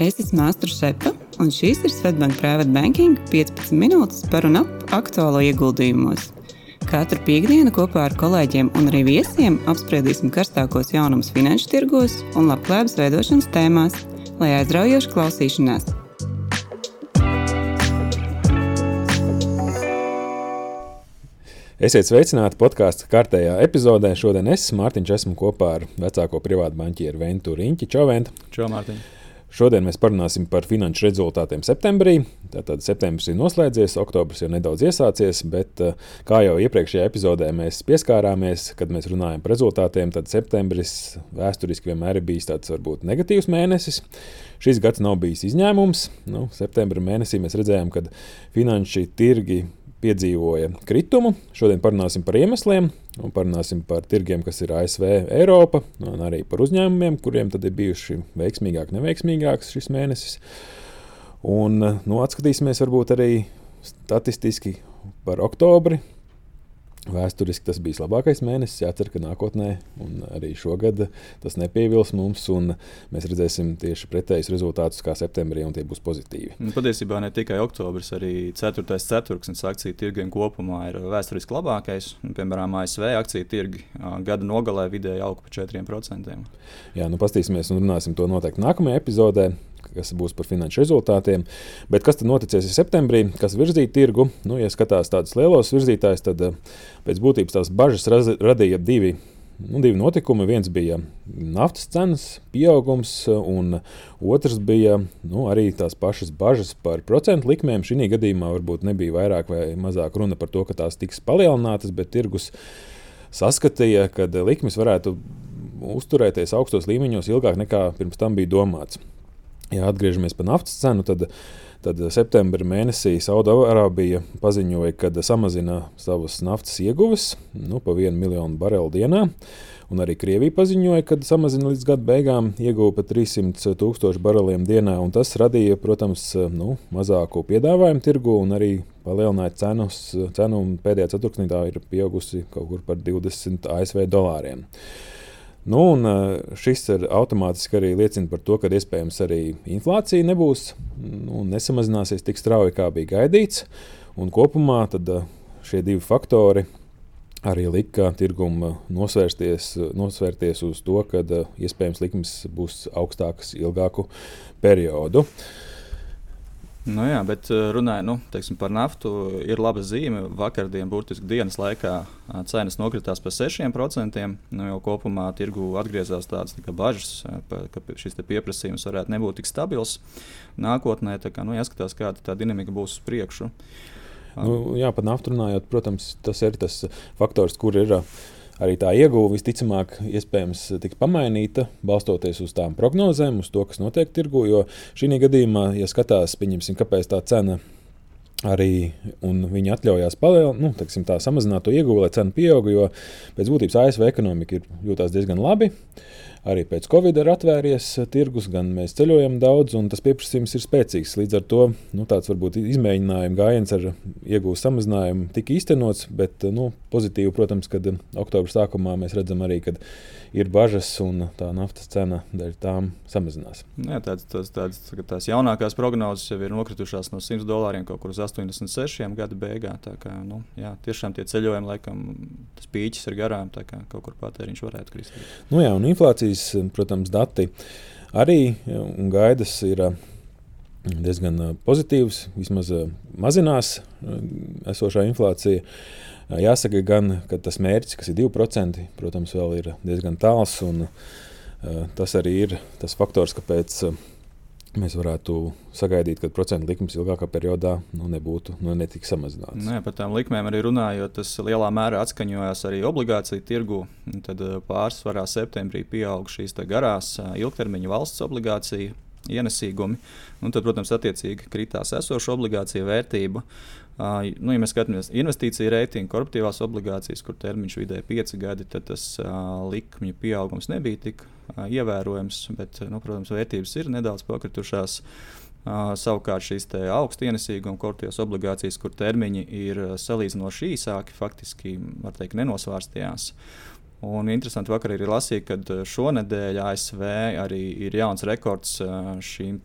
Es esmu Astra Šepa, un šīs ir Svetbank Private Banking 15 minūtes par un ap aktuālo ieguldījumos. Katru piekdienu kopā ar kolēģiem un arī viesiem apspriedīsim karstākos jaunumus finanšu tirgos un labklājības veidošanas tēmās, lai aizraujoši klausīšanās. Esiet sveicināti podkāstu kārtējā epizodē. Šodien es, Mārtiņš, esmu kopā ar vecāko privātu banķieru Ventu Riņķi. Čau, Vent! Čau, Mārtiņ! Šodien mēs parunāsim par finanšu rezultātiem septembrī. Tātad septembris ir noslēdzies, oktobris ir nedaudz iesācies, bet eh, kā jau iepriekšējā epizodē mēs pieskārāmies, kad mēs runājam par rezultātiem, tad septembris vēsturiski vienmēr ir bijis tāds varbūt negatīvs mēnesis. Šis gads nav bijis izņēmums. Nu, septembra mēnesī mēs redzējām, ka finanšu tirgi piedzīvoja kritumu. Šodien parunāsim par iemesliem, un parunāsim par tirgiem, kas ir ASV, Eiropa, un arī par uzņēmumiem, kuriem tad ir bijuši veiksmīgāk, neveiksmīgāks šis mēnesis. Un nu, atskatīsimies varbūt arī statistiski par oktobri, Vēsturiski tas bija labākais mēnesis. Jācer, ka nākotnē, un arī šogad, tas nepievils mums, un mēs redzēsim tieši pretējus rezultātus kā septembrī, un tie būs pozitīvi. Nu, patiesībā ne tikai oktobris, arī 4. ceturksnis akciju tirgiem kopumā ir vēsturiski labākais. Piemēram, ASV akciju tirgi gada nogalē vidēji auga par 4%. Jā, nu pastīsimies un runāsim to noteikti nākamajā epizodē kas būs par finanšu rezultātiem. Bet kas tad noticies septembrī, kas virzīja tirgu? Nu, ja skatās tādus lielos virzītājus, tad eh, pēc būtības tās bažas radīja divi. Nu, divi notikumi. Viens bija naftas cenas pieaugums, un otrs bija nu, arī tās pašas bažas par procentu likmēm. Šī gadījumā varbūt nebija vairāk vai mazāk runa par to, ka tās tiks palielinātas, bet tirgus saskatīja, ka likmes varētu uzturēties augstos līmeņos ilgāk nekā pirms tam bija domāts. Ja atgriežamies pie naftas cenu, tad, tad septembrī mēnesī Saudārābija paziņoja, ka samazina savas naftas ieguves nu, pa vienu miljonu barelu dienā. Un arī Krievija paziņoja, ka samazina līdz gada beigām ieguvu pa 300 tūkstošu bareliem dienā. Tas radīja, protams, nu, mazāku piedāvājumu tirgu un arī palielināja cenus. Cenu pēdējā ceturksnī tā ir pieaugusi kaut kur par 20 ASV dolāriem. Nu, un šis automātiski arī liecina par to, ka iespējams arī inflācija nebūs nu, nesamazināsies tik strauji, kā bija gaidīts. Un kopumā tad, šie divi faktori arī lika tirgumu nosvērsties, nosvērties uz to, ka iespējams likmes būs augstākas ilgāku periodu. Uh, Nu jā, bet eh, runājot nu, teiksim, par naftu, ir laba zīme. Vakardien, burtiski dienas laikā, cenas nokritās par 6%. Nu, jau kopumā tirgu atgriezās tādas tā bažas, ka šis pieprasījums varētu nebūt tik stabils nākotnē. Kā, nu, jāskatās, kāda tā dinamika būs uz priekšu. Nu, jā, par naftu runājot, protams, tas ir tas faktors, kur ir. Uh, arī tā ieguva visticamāk iespējams tiks pamainīta, balstoties uz tām prognozēm, uz to, kas notiek tirgu. Jo šī gadījumā, ja skatās, kāpēc tā cena arī viņi atļaujās palielināt, nu, teiksim, tā, samazināt to ieguvumu, lai cena pieauga. Jo pēc būtības ASV ekonomika ir jūtās diezgan labi. Arī pēc Covid ir atvērties tirgus, gan mēs ceļojam daudz, un tas pieprasījums ir spēcīgs. Līdz ar to nu, tāds varbūt izmēģinājuma gājiens ar iegūstu samazinājumu tika īstenots, bet nu, pozitīvi, protams, kad oktobra sākumā mēs redzam arī, ka ir bažas un tā naftas cena dēļ tām samazinās. Jā, tāds, tāds, tāds, tās jaunākās prognozes jau ir nokritušās no 100 dolāriem kaut kur uz 86 gada beigām. Nu, jā, tiešām tie ceļojumi, laikam, tas pīķis ir garām, tā kā kaut kur patēriņš varētu krist. Nu jā, un inflācijas, protams, dati arī un gaidas ir diezgan pozitīvs, vismaz mazinās esošā inflācija. Jāsaka, gan, ka tas mērķis, kas ir 2%, protams, vēl ir diezgan tāls. Un, uh, tas arī ir tas faktors, kāpēc uh, mēs varētu sagaidīt, ka procentu likmes ilgākā periodā nu, nebūtu nu, netik samazināts. Nē, nu par tām likmēm arī runājot, tas lielā mērā atskaņojās arī obligāciju tirgu. Tad pārsvarā septembrī pieauga šīs garās ilgtermiņa valsts obligāciju ienesīgumi. Un tad, protams, attiecīgi kritās esošo obligāciju vērtība. Uh, nu, ja mēs skatāmies investīciju reitingu, korporatīvās obligācijas, kur termiņš vidēji ir 5 gadi, tad tas uh, likmju pieaugums nebija tik uh, ievērojams. Bet, nu, protams, vērtības ir nedaudz pakritušās. Uh, savukārt šīs augstu ienesīguma korporatīvās obligācijas, kur termiņi ir salīdzinoši īsāki, faktiski teikt, nenosvārstījās. Un interesanti, vakar arī lasīja, ka eh, šonadēļ ASV arī ir jauns rekords eh, šīm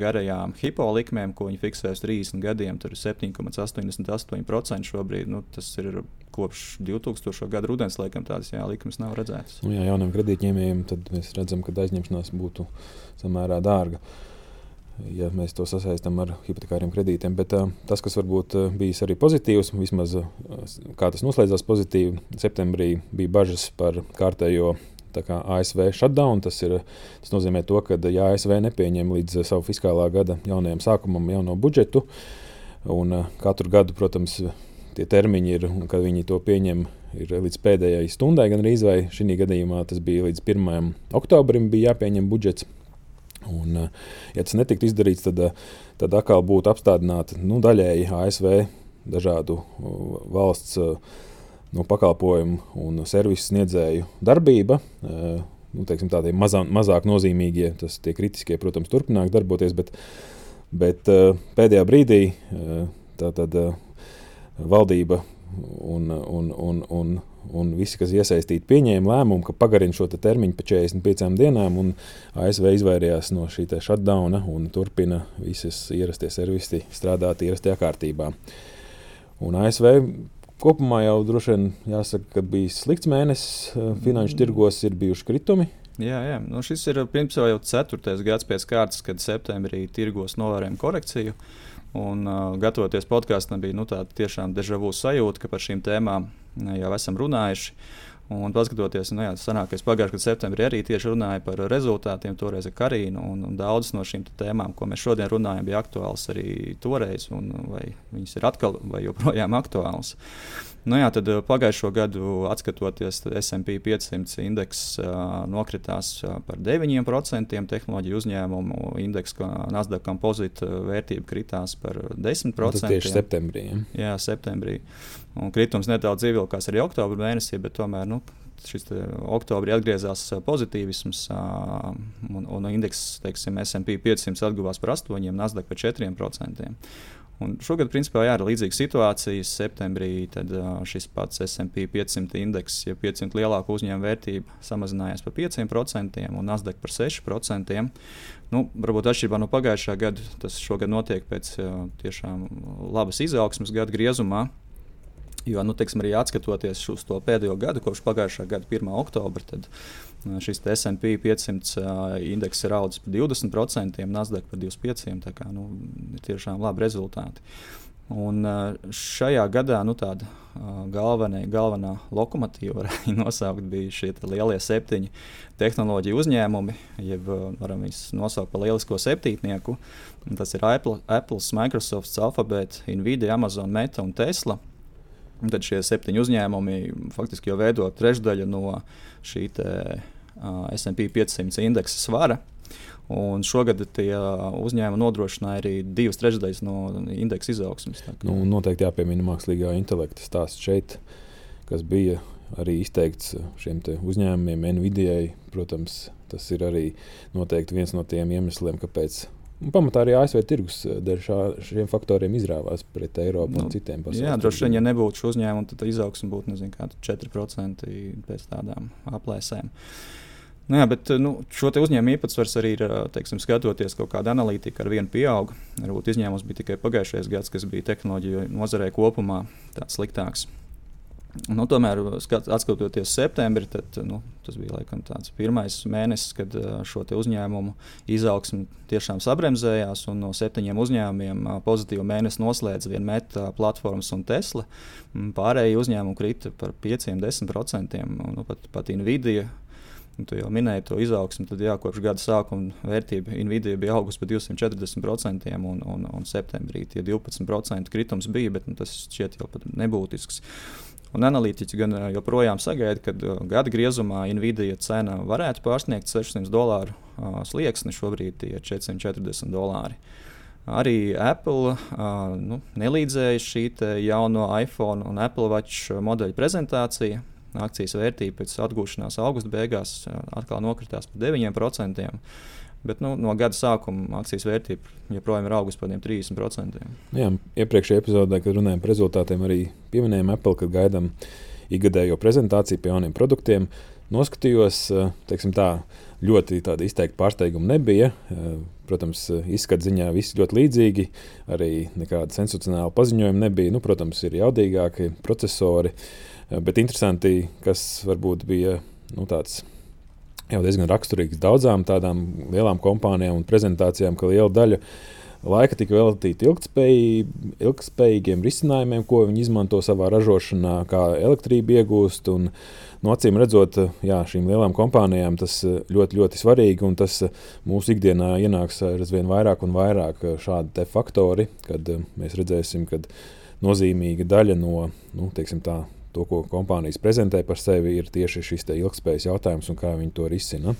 garajām hipolikmēm, ko viņi fiksēs 30 gadiem. Tur ir 7,88% šobrīd. Nu, tas ir kopš 2000. gada rudens, laikam, tādas jā, likmes nav redzētas. Nu, jā, jauniem kredītņēmējiem mēs redzam, ka aizņemšanās būtu samērā dārga. Uh, ja mēs to sasaistām ar hipotekāriem kredītiem. Bet uh, tas, kas varbūt uh, bijis arī pozitīvs, vismaz uh, kā tas noslēdzās pozitīvi, septembrī bija bažas par kārtējo ASV shutdown. Tas, ir, tas nozīmē, to, ka ja ASV nepieņem līdz savu fiskālā gada jaunajam sākumam jauno budžetu, un katru gadu, protams, tie termiņi ir, kad viņi to pieņem, ir līdz pēdējai stundai, gan arī šī gadījumā tas bija līdz 1. oktobrim, bija jāpieņem budžets. Un, eh, ja tas netiktu izdarīts, tad, eh, tad atkal būtu apstādināta nu, daļēji ASV dažādu valsts eh, nu, pakalpojumu un servisu sniedzēju darbība. Nu, teiksim, tādiem mazā, mazāk nozīmīgie, tas tie kritiskie, protams, turpinās darboties, bet, bet pēdējā brīdī tā tad valdība un, un, un, un un visi, kas iesaistīti, pieņēma lēmumu, ka pagarina šo te termiņu pa 45 dienām, un ASV izvairījās no šī shutdowna un turpina visas ierastie servisi strādāt ierastajā kārtībā. Un ASV kopumā jau droši vien jāsaka, ka bija slikts mēnesis eh, finanšu tirgos, ir bijuši kritumi. Jā, jā. Nu, šis ir pirms jau ceturtais gads pēc kārtas, kad septembrī tirgos novērojam korekciju. Un, uh, gatavoties podkāstam, bija nu, tāda tiešām dežavu sajūta, ka par šīm tēmām jau esam runājuši. Un paskatoties, nu, jā, sanāk, es pagājušajā gadā septembrī arī tieši runāju par rezultātiem, toreiz ar Karīnu. Un, un daudzas no šīm tēmām, ko mēs šodien runājam, bija aktuālas arī toreiz, un vai viņas ir atkal vai joprojām aktuālas. Nu jā, tad pagājušo gadu, skatoties, SP 500 indeks uh, nokritās uh, par 9%, tehnoloģiju uzņēmumu indeks, Nasdaq kompozīta vērtība kritās par 10%. Tas tieši septembrī. Ja? Jā, septembrī. Un kritums nedaudz ievilkās arī oktobra mēnesī, bet tomēr nu, šis oktobrī atgriezās pozitīvisms, un, indeks, teiksim, SP 500 atguvās par 8%, Nasdaq par 4%. Un šogad, principā, jā, ir līdzīga situācija. Septembrī tad, šis pats SP 500 indeks, ja 500 lielāku uzņēmumu vērtība samazinājās par 5% un Nasdaq par 6%. Nu, varbūt atšķirībā no pagājušā gada, tas šogad notiek pēc tiešām labas izaugsmas gada griezumā. Jo, nu, teiksim, arī atskatoties uz to pēdējo gadu, kopš pagājušā gada 1. oktobra, tad šis SP 500 indeks ir audzis par 20%, Nasdaq par 25%. Tā kā nu, ir tiešām labi rezultāti. Un šajā gadā nu, tāda galvenā, galvenā lokomotīva, varētu nosaukt, bija šie lielie septiņi tehnoloģiju uzņēmumi, jeb varam viņus nosaukt par lielisko septītnieku. Tas ir Apple, Apple Microsoft, Alphabet, Nvidia, Amazon, Meta un Tesla. Un tad šie septiņi uzņēmumi faktiski jau veido trešdaļu no šī te, uh, SP 500 indeksa svara. Un šogad tie uzņēmumi nodrošināja arī divas trešdaļas no indeksa izaugsmes. Nu, noteikti jāpiemina mākslīgā intelekta stāsts šeit, kas bija arī izteikts šiem uzņēmumiem, Nvidia. Protams, tas ir arī viens no tiem iemesliem, kāpēc pamatā arī ASV tirgus eh, dēļ šiem faktoriem izrāvās pret Eiropu nu, un citiem pasaules. Jā, droši vien, ja nebūtu šo uzņēmumu, tad izaugsme būtu nezinu, 4% pēc tādām aplēsēm. Nu jā, bet nu, šo uzņēmumu īpatsvars arī ir, teiksim, skatoties kaut kāda analītika, ar vienu pieaug. Varbūt izņēmums bija tikai pagājušais gads, kas bija tehnoloģiju nozarē kopumā tāds sliktāks. Nu, tomēr, skatoties septembrī, tad, nu, tas bija laikam, tāds pirmais mēnesis, kad šo uzņēmumu izaugsme tiešām sabremzējās. No septiņiem uzņēmumiem pozitīvu mēnesi noslēdz viena meta platformas un Tesla. Pārējie uzņēmumi krita par 5-10%. Nu, pat, pat Nvidia tu jau minēji to izaugsmu, tad jā, kopš gada sākuma vērtība Nvidia bija augusi par 240%, un, un, un septembrī tie 12% kritums bija, bet nu, tas šķiet jau pat nebūtisks. Un analītiķi gan joprojām sagaida, ka gada griezumā Nvidia cena varētu pārsniegt 600 dolāru slieksni, šobrīd ir 440 dolāri. Arī Apple nu, nelīdzēja šī jauno iPhone un Apple Watch modeļa prezentācija. Akcijas vērtība pēc atgūšanās augusta beigās atkal nokritās par 9%. Bet nu, no gada sākuma akcijas vērtība joprojām ir augusi par 30%. Jā, iepriekšējā epizodē, kad runājām par rezultātiem, arī pieminējām Apple, ka gaidām ikgadējo prezentāciju pie jauniem produktiem. Noskatījos, teiksim tā, ļoti izteikti pārsteigumi nebija. Protams, izskatu ziņā viss ļoti līdzīgi, arī nekāda sensacionāla paziņojuma nebija. Nu, protams, ir jaudīgāki procesori, bet interesanti, kas varbūt bija nu, tāds jau diezgan raksturīgs daudzām tādām lielām kompānijām un prezentācijām, ka liela daļa laika tika veltīta ilgspējīgiem risinājumiem, ko viņi izmanto savā ražošanā, kā elektrību iegūst. Un, no nu, acīm redzot, jā, šīm lielām kompānijām tas ļoti, ļoti svarīgi, un tas mūsu ikdienā ienāks aizvien vairāk un vairāk šādi faktori, kad mēs redzēsim, ka nozīmīga daļa no nu, tā, to, ko kompānijas prezentē par sevi, ir tieši šis ilgspējas jautājums un kā viņi to risina.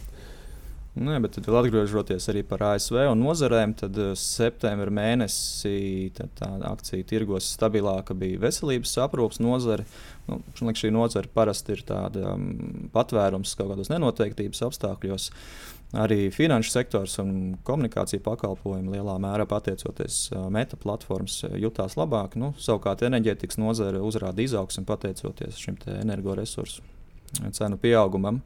Nē, bet tad atgriežoties arī par ASV un nozarēm, tad eh, septembrī mēnesī tā akcija tirgos stabilāka bija veselības aprūpas nozare. Nu, šī nozare parasti ir tāda um, patvērums kaut kādos nenoteiktības apstākļos. Arī finanšu sektors un komunikācija pakalpojumi lielā mērā pateicoties meta platformas jutās labāk. Nu, savukārt enerģētikas nozare uzrāda izaugsmu pateicoties šim energoresursu cenu pieaugumam.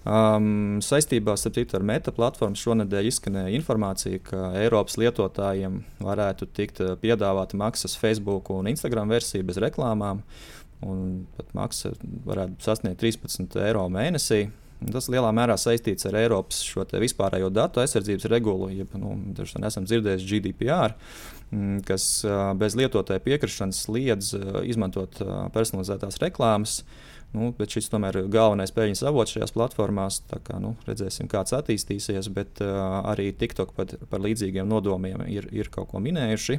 Um, saistībā citu, ar meta platformu šonadēļ izskanēja informācija, ka Eiropas lietotājiem varētu tikt piedāvāta maksas Facebook un Instagram versija bez reklāmām. Pat maksa varētu sasniegt 13 eiro mēnesī. Tas lielā mērā saistīts ar Eiropas vispārējo datu aizsardzības regulu, jeb nu, esam dzirdējuši GDPR, mm, kas bez lietotāja piekrišanas liedz izmantot personalizētās reklāmas. Nu, bet šis tomēr ir galvenais peļņas avots šajās platformās. Kā, nu, redzēsim, kāds attīstīsies, bet uh, arī TikTok par, par līdzīgiem nodomiem ir, ir kaut ko minējuši.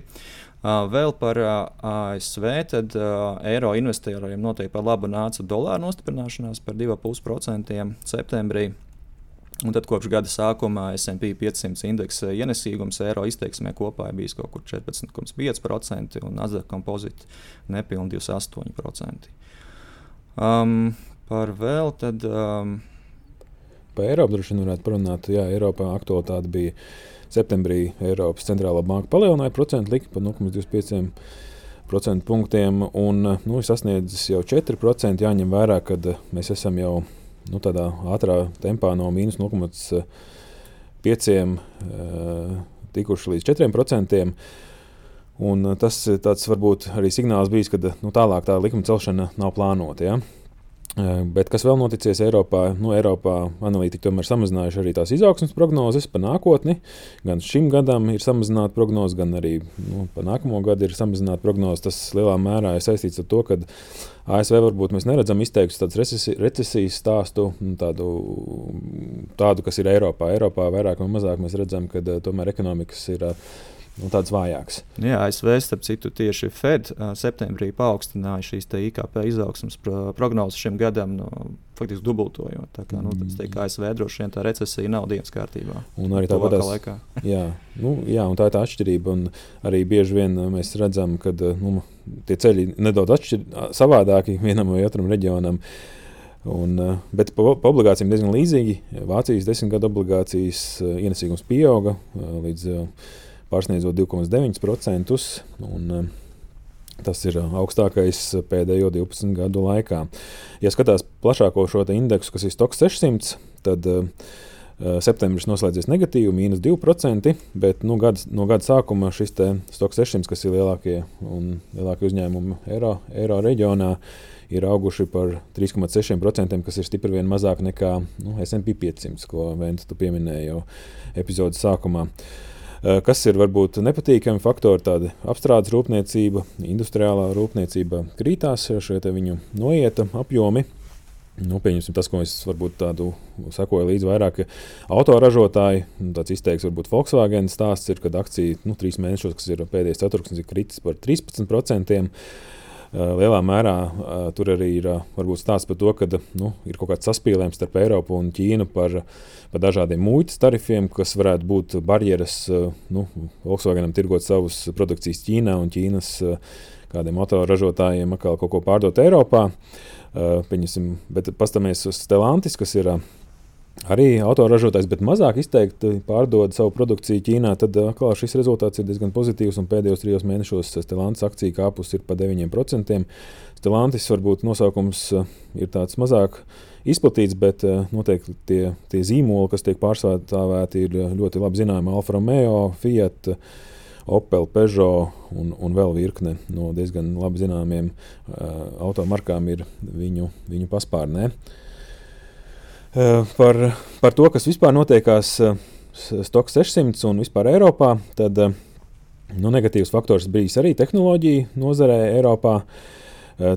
Uh, vēl par uh, ASV, tad uh, eiro investoriem noteikti par labu nāca dolāra nostiprināšanās par 2,5% septembrī. Un tad kopš gada sākuma SP 500 indeksa ienesīgums eiro izteiksmē kopā ir bijis kaut kur 14,5% un Nasdaq kompozīti nepilnīgi 28%. Um, par vēl tad. Um, Par Eiropu droši vien varētu parunāt. Jā, Eiropā aktualitāte bija septembrī. Eiropas centrālā banka palielināja procentu likmi par 0,25% punktiem un nu, sasniedzis jau 4%. Jāņem vērā, ka mēs esam jau nu, tādā ātrā tempā no mīnus 0,5% uh, tikuši līdz 4%. Un eh, tas tāds varbūt arī signāls bijis, ka nu, tālāk tā likuma celšana nav plānota. Ja? Eh, bet kas vēl noticis Eiropā? Nu, Eiropā analītiķi tomēr samazinājuši arī tās izaugsmas prognozes par nākotni. Gan šim gadam ir samazināta prognoze, gan arī nu, par nākamo gadu ir samazināta prognoze. Tas lielā mērā ir saistīts ar to, ka ASV varbūt mēs neredzam izteiktu tādu recesijas, recesijas stāstu, nu, tādu, tādu, kas ir Eiropā. Eiropā vairāk vai mazāk mēs redzam, ka eh, tomēr ekonomikas ir nu, tāds vājāks. Jā, ASV starp citu tieši Fed septembrī paaugstināja šīs IKP izaugsmas prognozes šim gadam. No, Faktiski dubultojot. Tā kā, nu, tas teikt, ASV droši vien tā recesija nav dienas kārtībā. Un arī tādā laikā. jā, nu, jā, un tā ir tā atšķirība. Un arī bieži vien mēs redzam, ka nu, tie ceļi nedaudz atšķir, savādāki vienam vai otram reģionam. Un, bet pa, pa obligācijām diezgan līdzīgi. Vācijas desmit gadu obligācijas ienesīgums pieauga līdz pārsniedzot 2,9%. Un, eh, Tas ir augstākais pēdējo 12 gadu laikā. Ja skatās plašāko šo indeksu, kas ir STOX 600, tad uh, septembris noslēdzies negatīvi, mīnus 2%, bet nu, gada, no gada sākuma šis STOX 600, kas ir lielākie, lielākie uzņēmumi Eiro, Eiro reģionā, ir auguši par 3,6%, kas ir stipri vien mazāk nekā nu, SP 500, ko Venta pieminēja jau epizodes sākumā. Uh, Eh, kas ir varbūt nepatīkami faktori, tāda apstrādes rūpniecība, industriālā rūpniecība krītās, šie viņu noieta apjomi. Nu, pieņemsim, tas, ko es varbūt tādu sekoju līdzi vairāk autoražotāji. Tāds izteiks, varbūt Volkswagen stāsts ir, kad akcija nu, trīs mēnešos, kas ir pēdējais ceturksnis, ir kritis par 13%. Eh, lielā mērā eh, tur arī ir eh, varbūt stāsts par to, ka nu, ir kaut kāds saspīlējums starp Eiropu un Ķīnu par, par dažādiem muitas tarifiem, kas varētu būt barjeras nu, Volkswagenam tirgot savus produkcijas Ķīnā un Ķīnas kādiem autoražotājiem atkal kaut ko pārdot Eiropā. Pieņasim, bet paskatāmies uz Stellantis, kas ir arī autoražotājs, bet mazāk izteikti pārdod savu produkciju Ķīnā, tad atkal šis rezultāts ir diezgan pozitīvs. Pēdējos trijos mēnešos Stellantis akcija kāpus ir pa 9%. Stellantis varbūt nosaukums ir tāds mazāk izplatīts, bet noteikti tie, tie zīmoli, kas tiek pārstāvēti, ir ļoti labi zināmi Alfa Romeo, Fiat. Opel, Peugeot un, un vēl virkne no diezgan labi zināmiem uh, automarkām ir viņu, viņu paspārnē. Uh, Eh, par, par to, kas vispār notiekās eh, Stoks 600 un vispār Eiropā, tad eh, nu, negatīvs faktors bijis arī tehnoloģija nozarē Eiropā.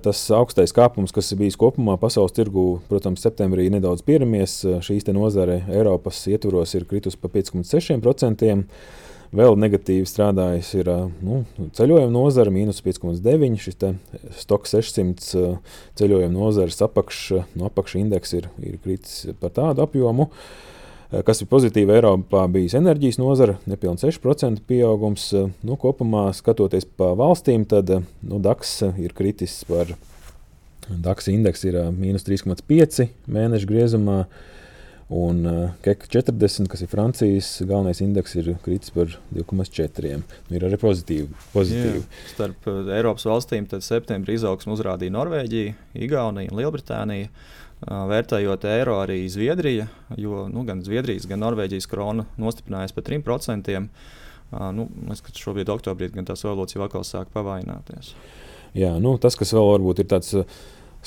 Tas augstais kāpums, kas ir bijis kopumā pasaules tirgū, protams, septembrī nedaudz pieramies. Šīs nozare Eiropas ietvaros ir kritusi pa 5,6%. Vēl negatīvi strādājis ir nu, ceļojuma nozara, mīnus 5,9. Šis stoks 600 ceļojuma nozares apakš, no apakša indeks ir, ir kritis par tādu apjomu. Kas ir pozitīvi Eiropā, bijis enerģijas nozara, nepilnīgi 6% pieaugums. Nu, kopumā skatoties pa valstīm, tad nu, DAX ir kritis par DAX indeks ir mīnus 3,5 mēnešu griezumā. Un uh, KEK 40, kas ir Francijas galvenais indeks, ir kritis par 2,4. Ir arī pozitīvi. pozitīvi. Jā, starp uh, Eiropas valstīm septembrī izaugsmu uzrādīja Norvēģija, Igaunija un Lielbritānija. Uh, vērtējot eiro arī Zviedrija, jo nu, gan Zviedrijas, gan Norvēģijas krona nostiprinājās par 3%. Uh, nu, es skatu, šobrīd, oktobrī, gan tās valūtas jau atkal sāk pavaināties. Jā, nu, tas, kas vēl varbūt ir tāds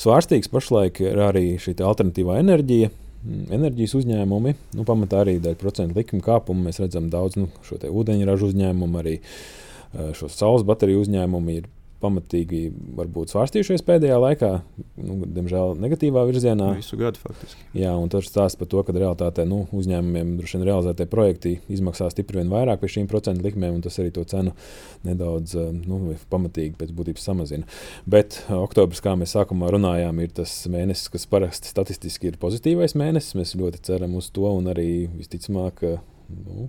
svārstīgs pašlaik, ir arī šī alternatīvā enerģija enerģijas uzņēmumi, nu, pamatā arī dēļ procentu likuma kāpuma, mēs redzam daudz nu, šo ūdeņraža uzņēmumu, arī eh, šo saules bateriju uzņēmumu ir pamatīgi varbūt svārstījušies pēdējā laikā, nu, diemžēl negatīvā virzienā. Visu gadu faktiski. Jā, un tas stāsta par to, ka realitātē nu, uzņēmumiem droši vien realizētie projekti izmaksā stipri vien vairāk pie šīm procentu likmēm, un tas arī to cenu nedaudz nu, pamatīgi pēc būtības samazina. Bet oktobris, kā mēs sākumā runājām, ir tas mēnesis, kas parasti statistiski ir pozitīvais mēnesis. Mēs ļoti ceram uz to, un arī visticamāk, nu,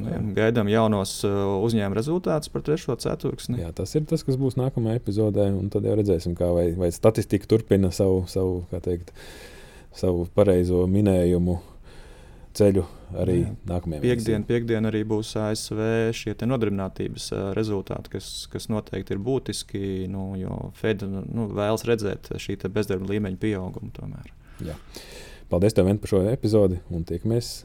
Jā, gaidām jaunos uh, uzņēmuma rezultātus par trešo ceturksni. Jā, tas ir tas, kas būs nākamajā epizodē. Tad jau redzēsim, kā vai, vai statistika turpina savu, savu, teikt, savu pareizo minējumu ceļu arī Jā. nākamajā gadā. Piektdien, piekdien arī būs ASV šie nodarbinātības uh, rezultāti, kas, kas noteikti ir būtiski. Nu, jo Fed nu, vēlas redzēt šī bezdarba līmeņa pieaugumu. Tomēr. Jā. Paldies tev par šo epizodi un tiekamies